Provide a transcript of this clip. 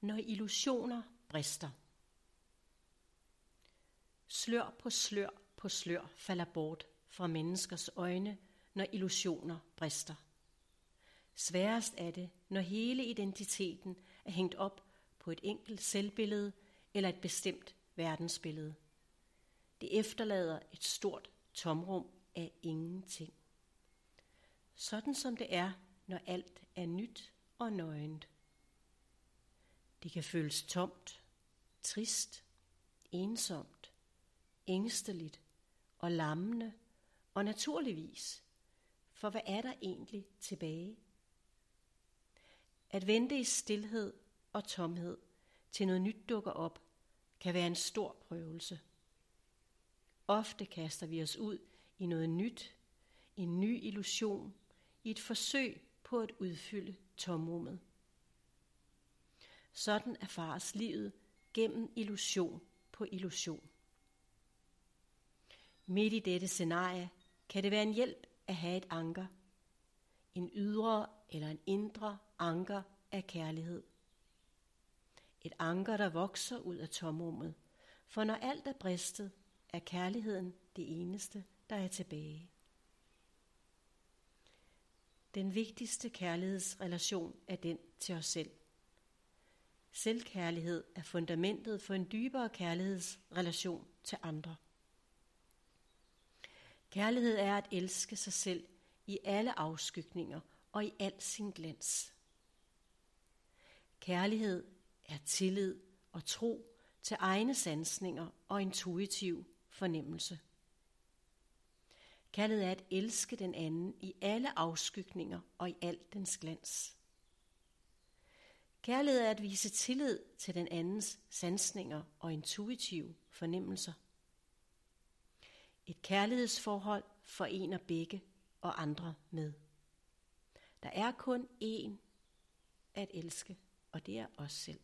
når illusioner brister. Slør på slør på slør falder bort fra menneskers øjne, når illusioner brister. Sværest er det, når hele identiteten er hængt op på et enkelt selvbillede eller et bestemt verdensbillede. Det efterlader et stort tomrum af ingenting. Sådan som det er, når alt er nyt og nøgent. Det kan føles tomt, trist, ensomt, ængsteligt og lammende, og naturligvis, for hvad er der egentlig tilbage? At vente i stillhed og tomhed til noget nyt dukker op, kan være en stor prøvelse. Ofte kaster vi os ud i noget nyt, en ny illusion, i et forsøg på at udfylde tomrummet. Sådan erfares livet gennem illusion på illusion. Midt i dette scenarie kan det være en hjælp at have et anker. En ydre eller en indre anker af kærlighed. Et anker, der vokser ud af tomrummet. For når alt er bristet, er kærligheden det eneste, der er tilbage. Den vigtigste kærlighedsrelation er den til os selv. Selvkærlighed er fundamentet for en dybere kærlighedsrelation til andre. Kærlighed er at elske sig selv i alle afskygninger og i al sin glans. Kærlighed er tillid og tro til egne sansninger og intuitiv fornemmelse. Kaldet er at elske den anden i alle afskygninger og i al dens glans. Kærlighed er at vise tillid til den andens sansninger og intuitive fornemmelser. Et kærlighedsforhold forener begge og andre med. Der er kun én at elske, og det er os selv.